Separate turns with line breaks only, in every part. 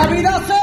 la vida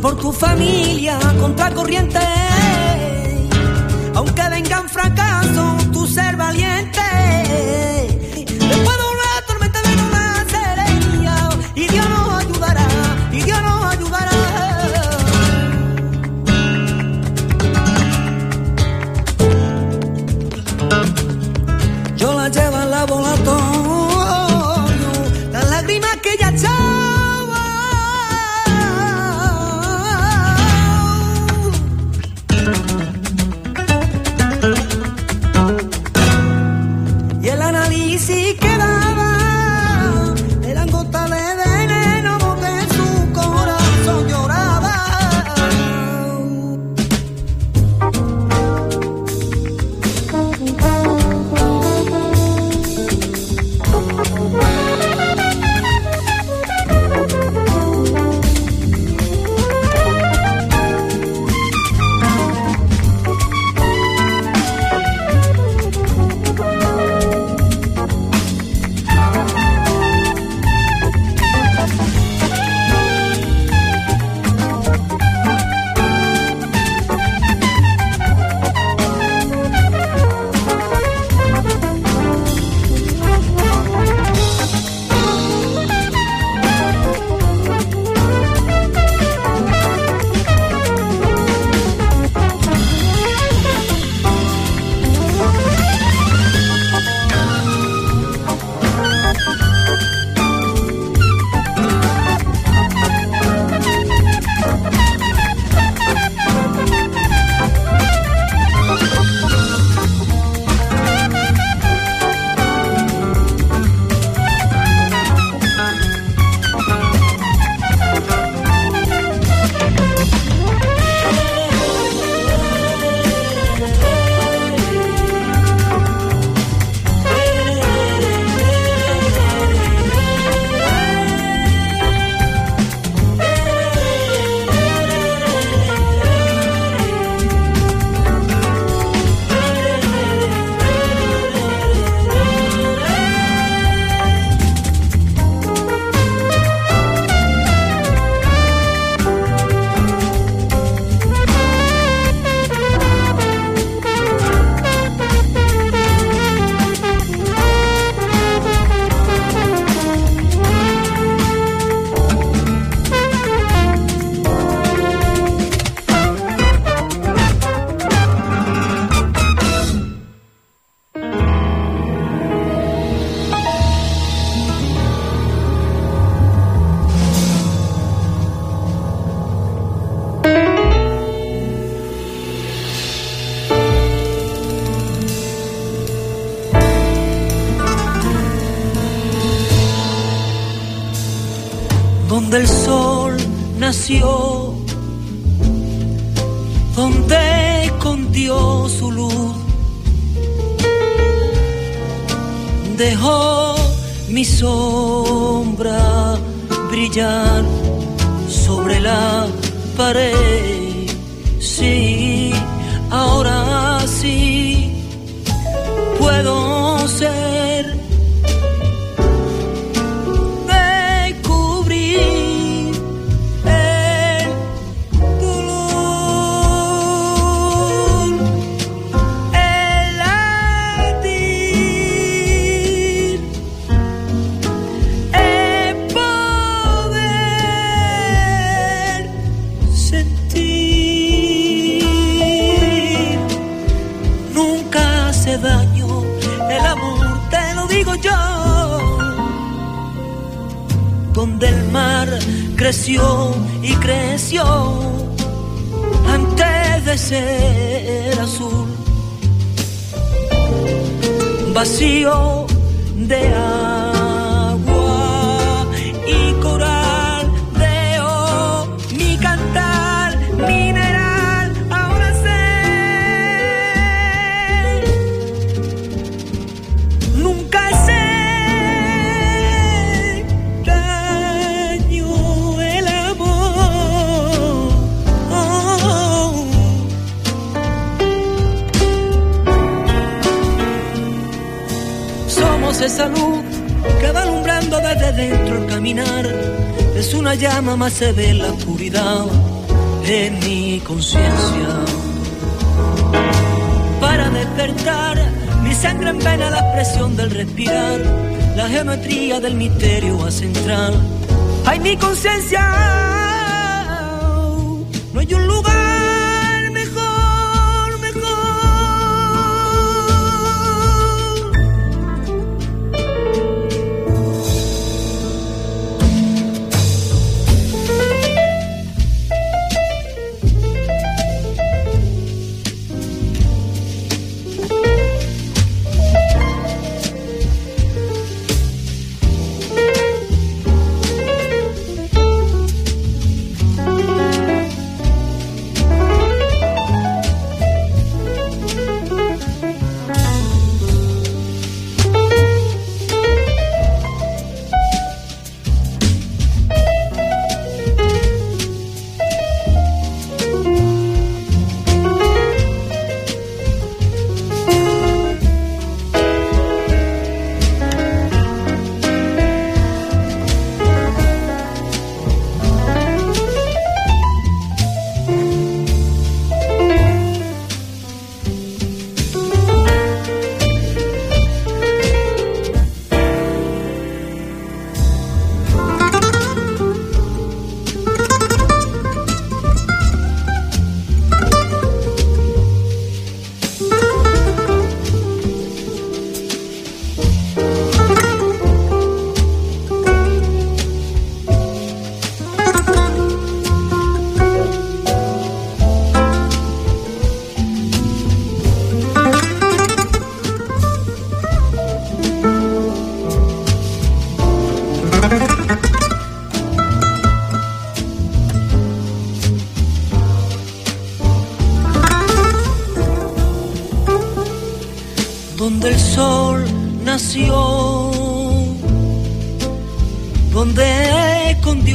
por tu familia contra corriente. Aunque vengan fracasos, tú ser valiente. nació, donde escondió su luz. Dejó mi sombra brillar sobre la pared. Sí, ahora creció y creció antes de ser azul. Vacío de agua dentro el caminar. Es una llama más se ve la oscuridad en mi conciencia. Para despertar, mi sangre en vena la expresión del respirar, la geometría del misterio a central. Ay, mi conciencia, no hay un lugar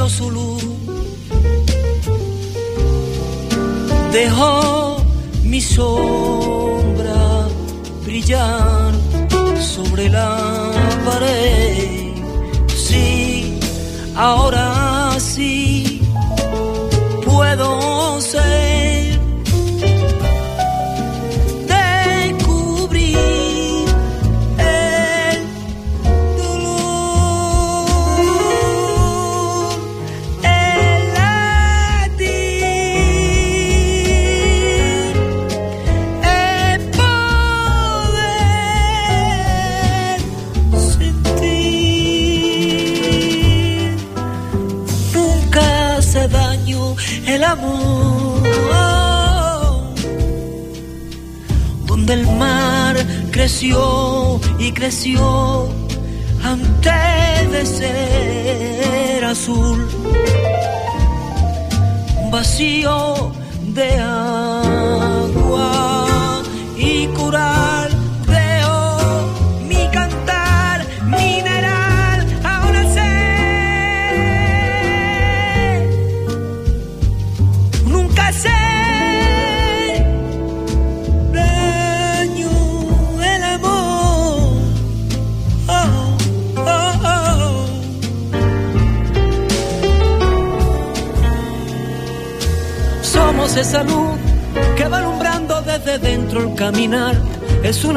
pueblo zulú. Dejó mi sombra brillar sobre la pared. Sí, ahora sí creció y creció antes de ser azul, vacío de amor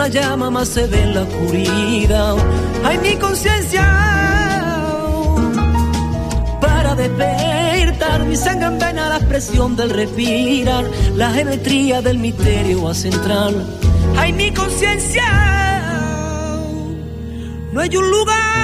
llama más se en la oscuridad. Ay, mi conciencia para despertar mi sangre en la expresión del respirar, la geometría del misterio a central. Ay, mi conciencia no hay un lugar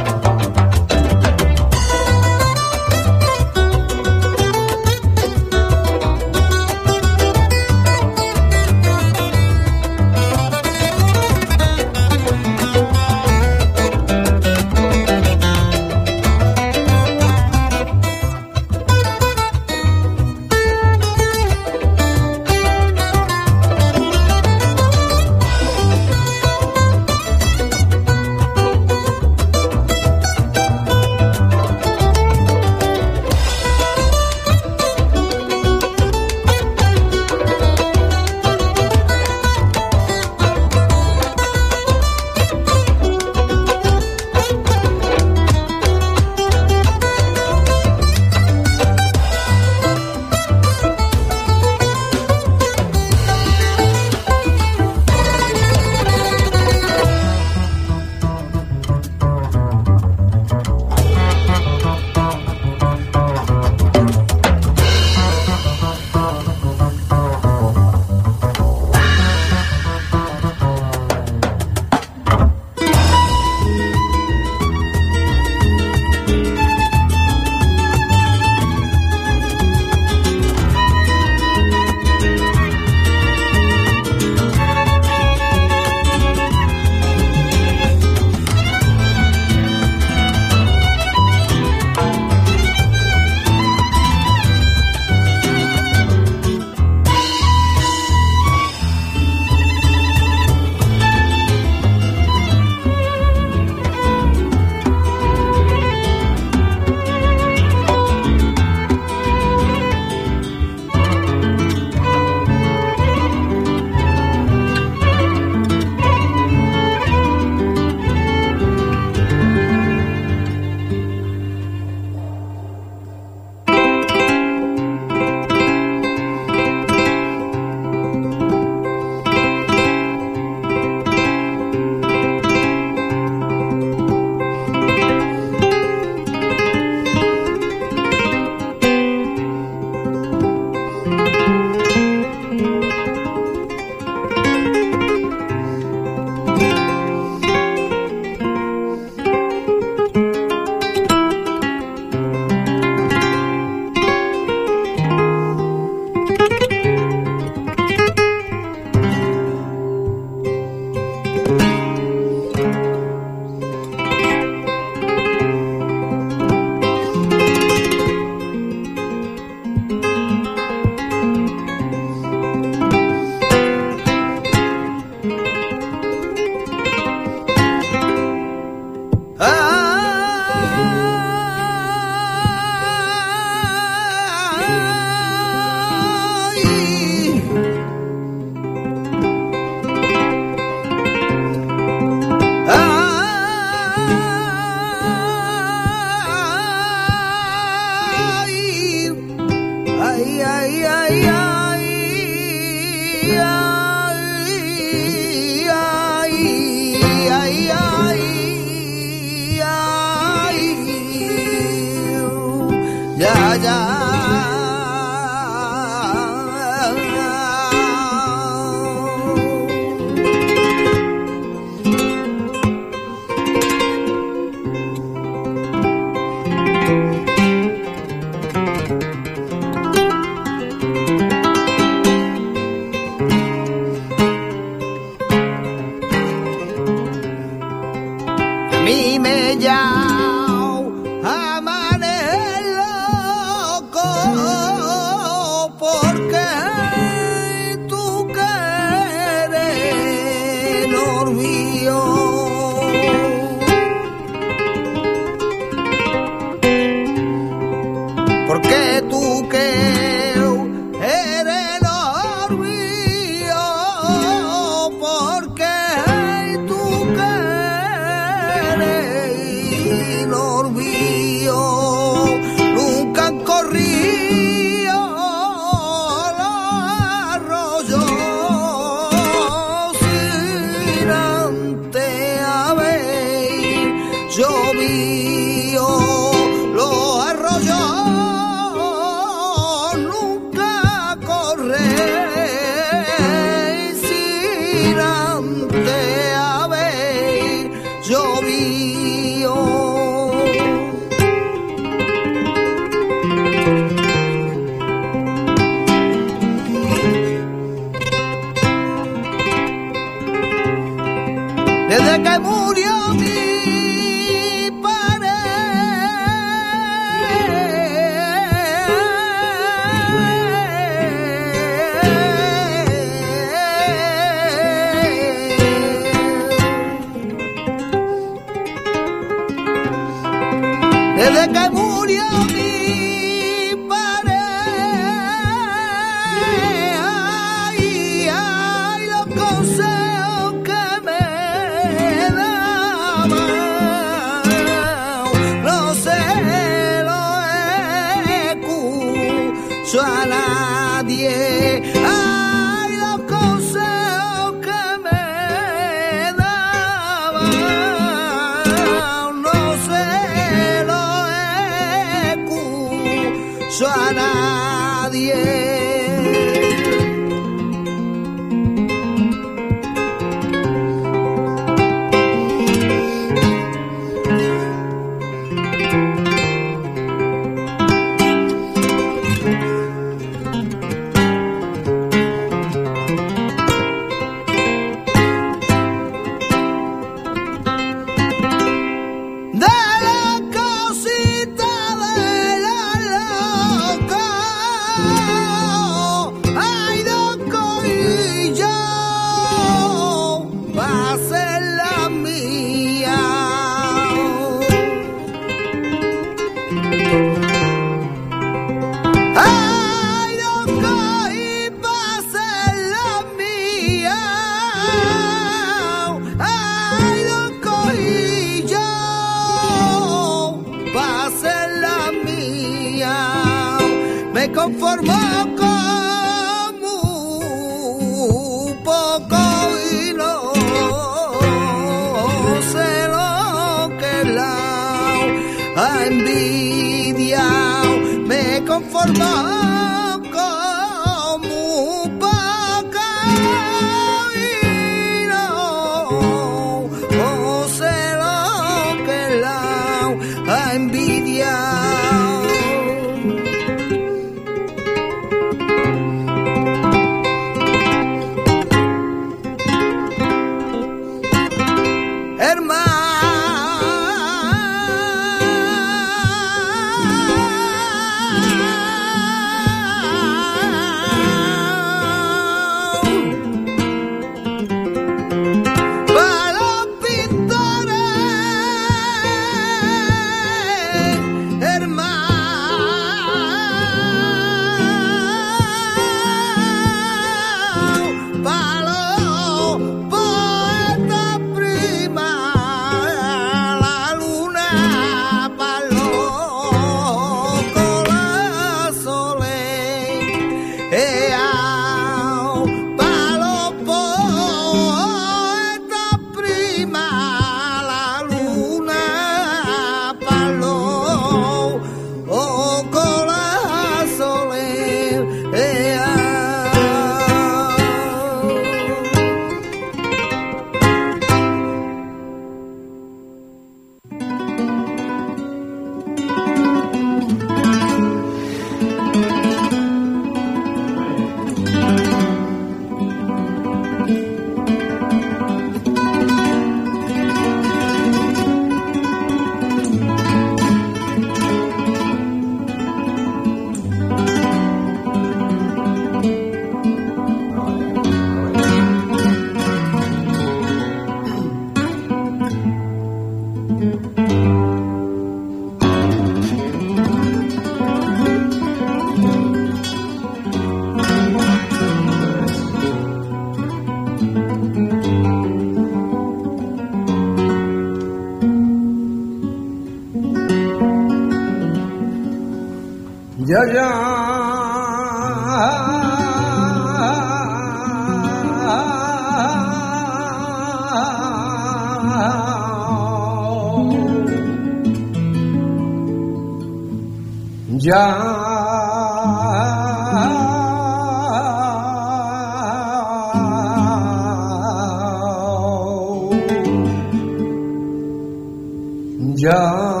जा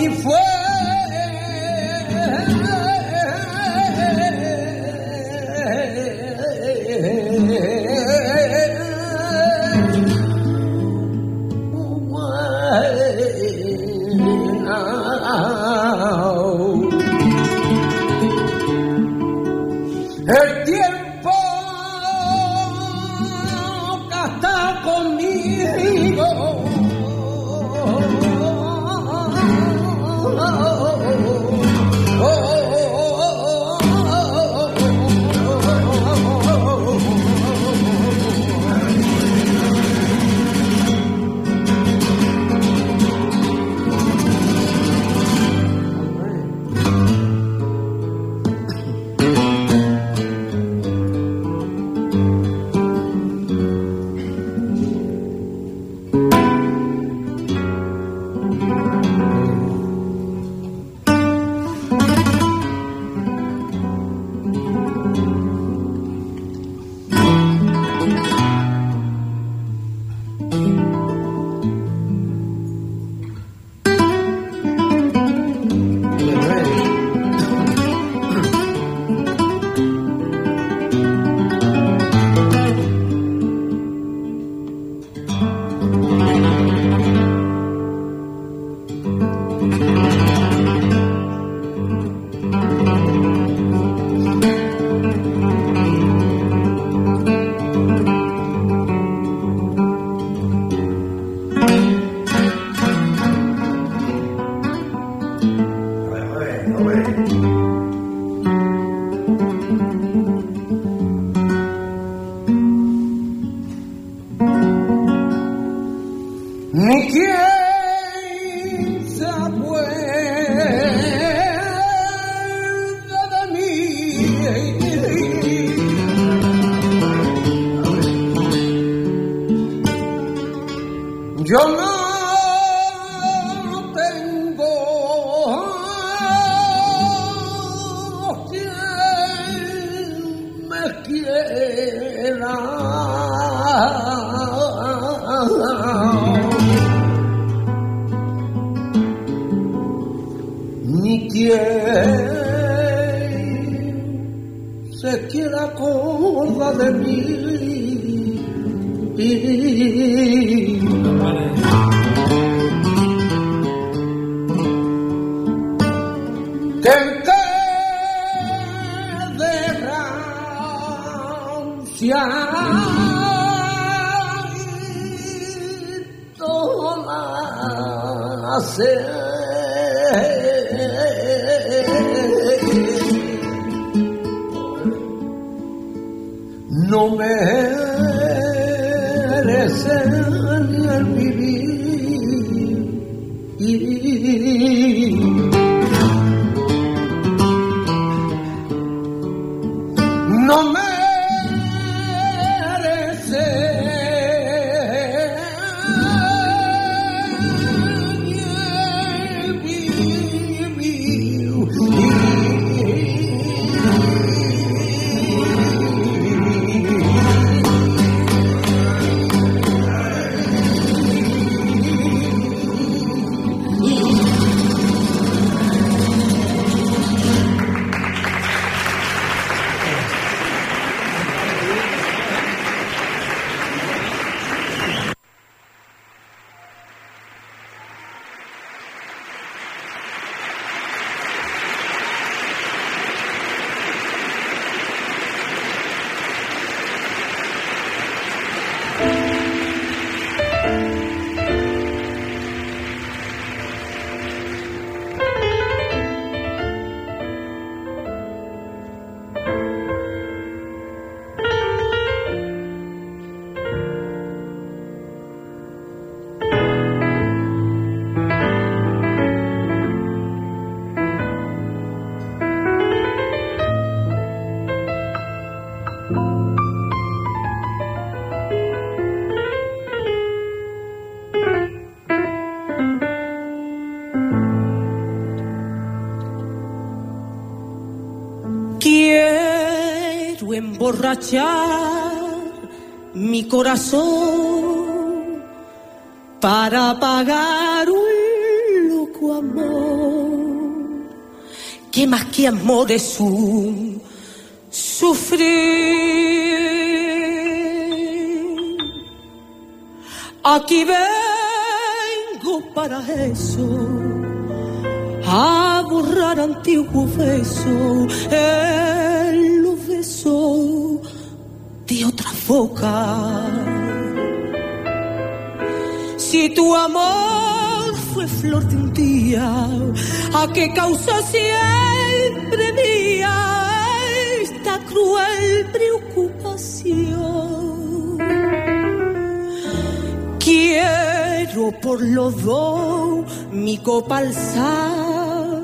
me foi. Se
emborrachar
mi corazón para pagar un loco amor que
más
que amor es un
sufrir. Aquí
vengo
para
eso a borrar antiguo beso, el boca. Si
tu
amor
fue
flor de un día, ¿a
qué causa
siempre mía
esta cruel
preocupación? Quiero
por
los dos mi
copa
alzar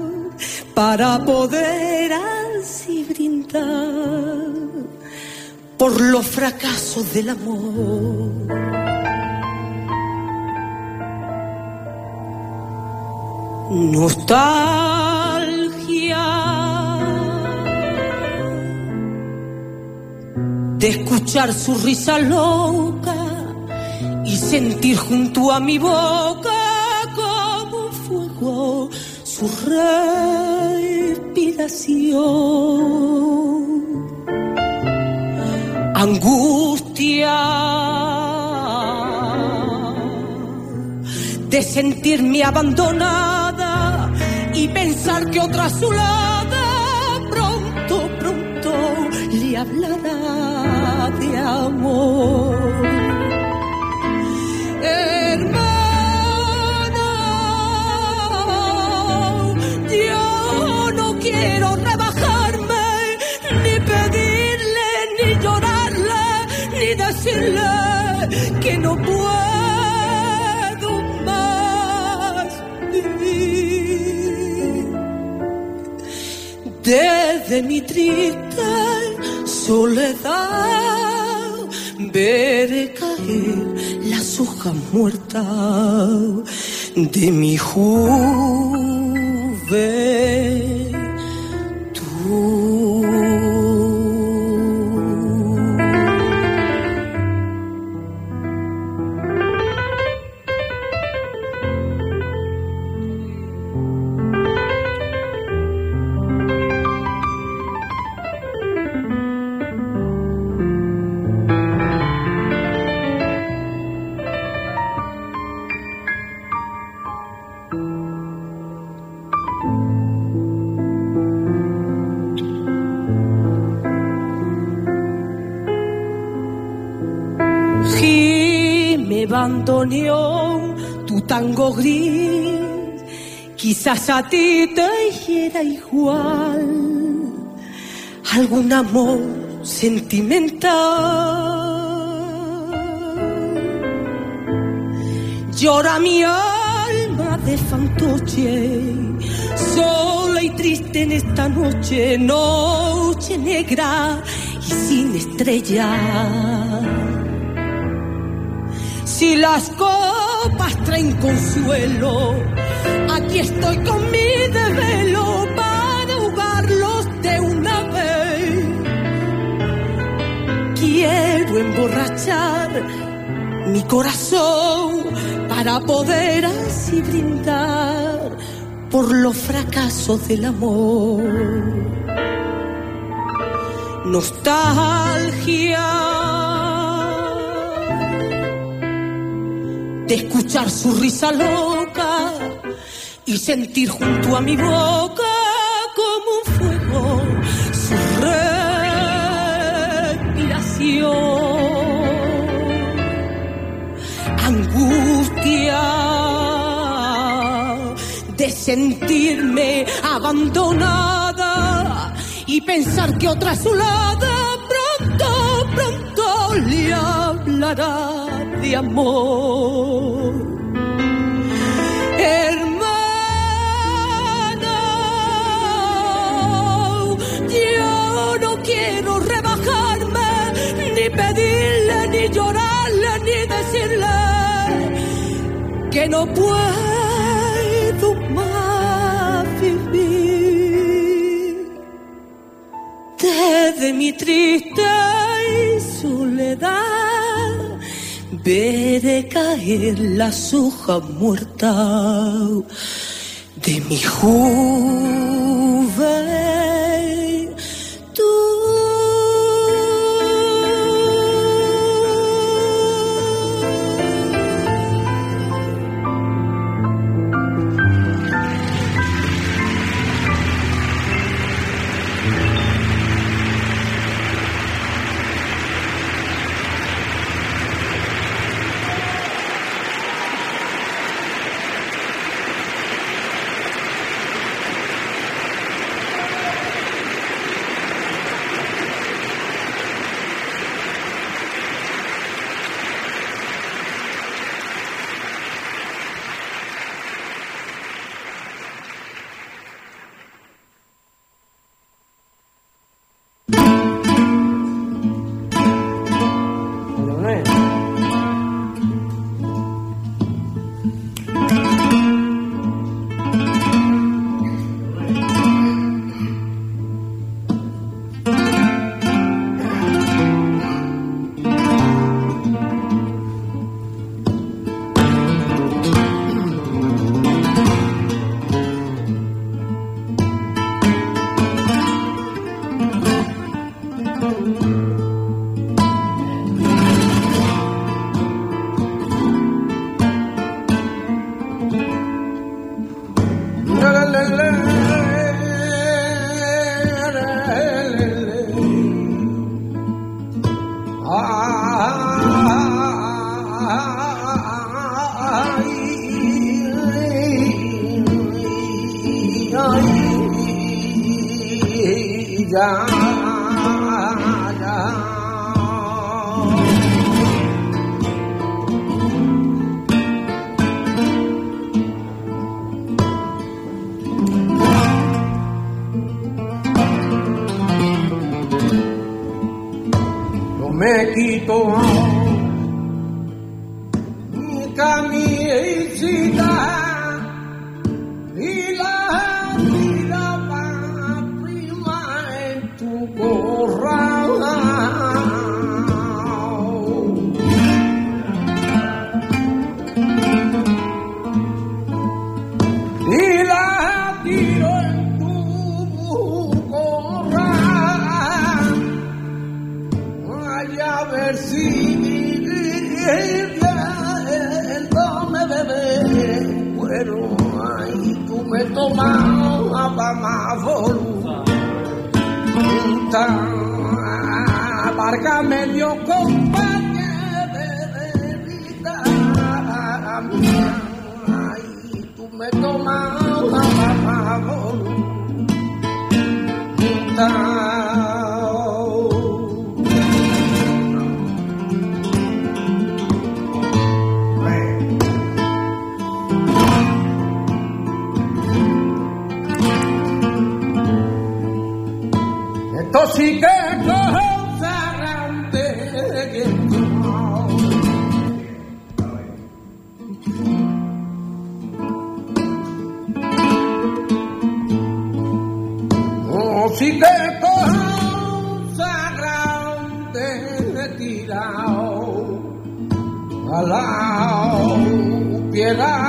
para
poder así brindar
por los fracasos del
amor. Nostalgia
de escuchar su risa loca y sentir junto a mi boca como fuego su respiración. Angustia de sentirme abandonada
y
pensar que otra
azulada
pronto, pronto
le
hablará
de amor. Hermana, yo
no quiero que no
puedo más vivir.
Desde mi triste soledad veré caer las hojas muertas de mi juventud. Tu tango
gris,
quizás a ti te hiciera igual algún amor sentimental. Llora mi
alma
de fantoche, sola y triste en esta noche, noche negra y sin estrellas. Si las
copas
traen
consuelo,
aquí estoy con mi desvelo para
ahogarlos
de una vez. Quiero emborrachar mi corazón para poder así brindar por los fracasos del amor.
Nostalgia
de escuchar su risa loca y sentir junto a mi boca como un fuego su respiración. Angustia de sentirme abandonada y pensar que otra a su lado pronto, pronto le hablará amor.
Hermano,
yo no quiero rebajarme, ni pedirle, ni llorarle, ni decirle que no
puedo
más
vivir
desde mi triste soledad veré caer las hojas muertas de mi juventud.
So she can go home around again. Oh, she can go piedad.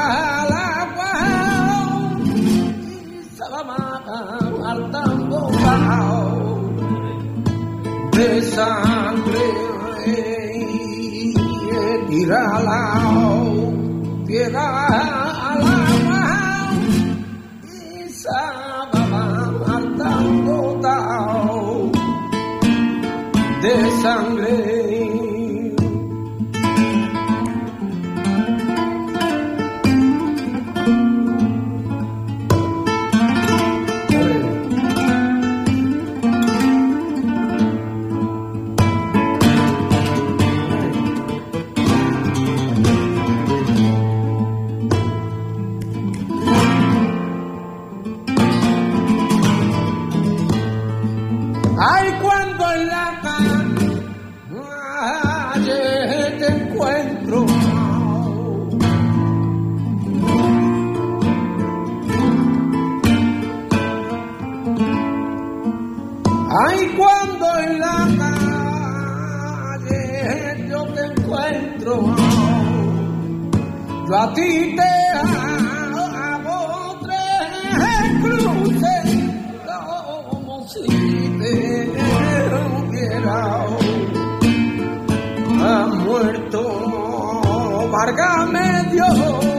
de sangre reirá la A ti te hago tres cruces como si te hubiera ha muerto. Vargas Dios.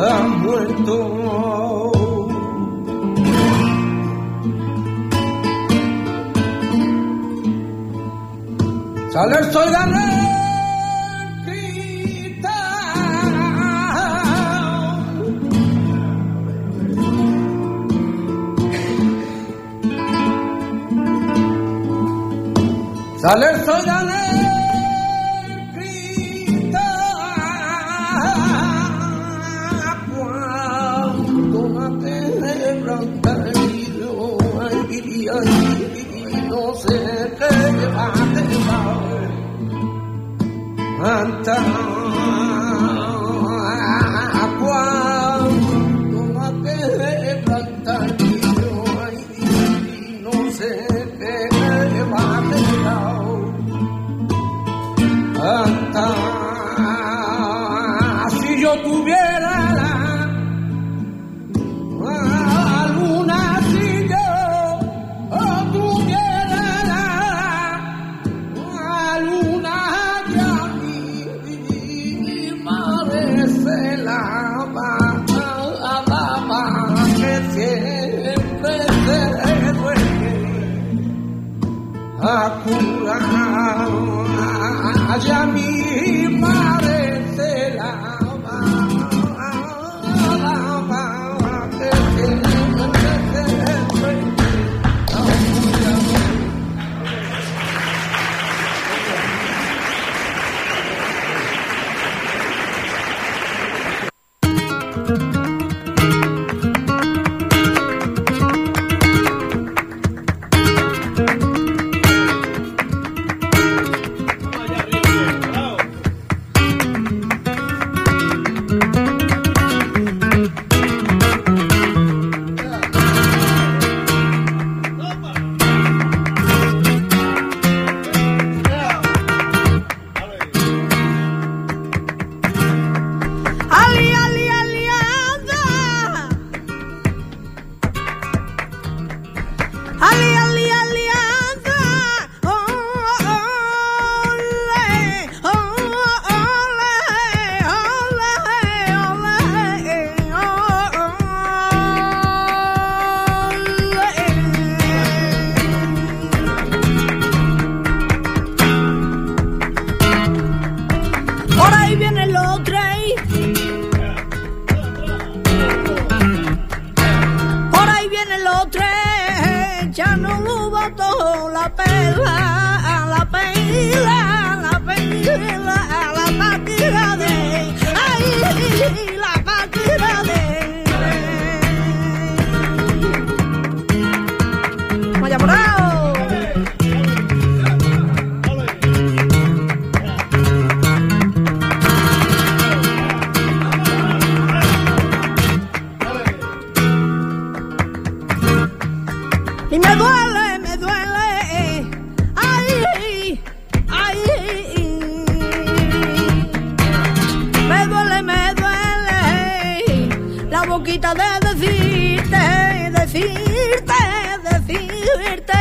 ha muerto ¡Sale el sol ganar! ¡Sale el! manta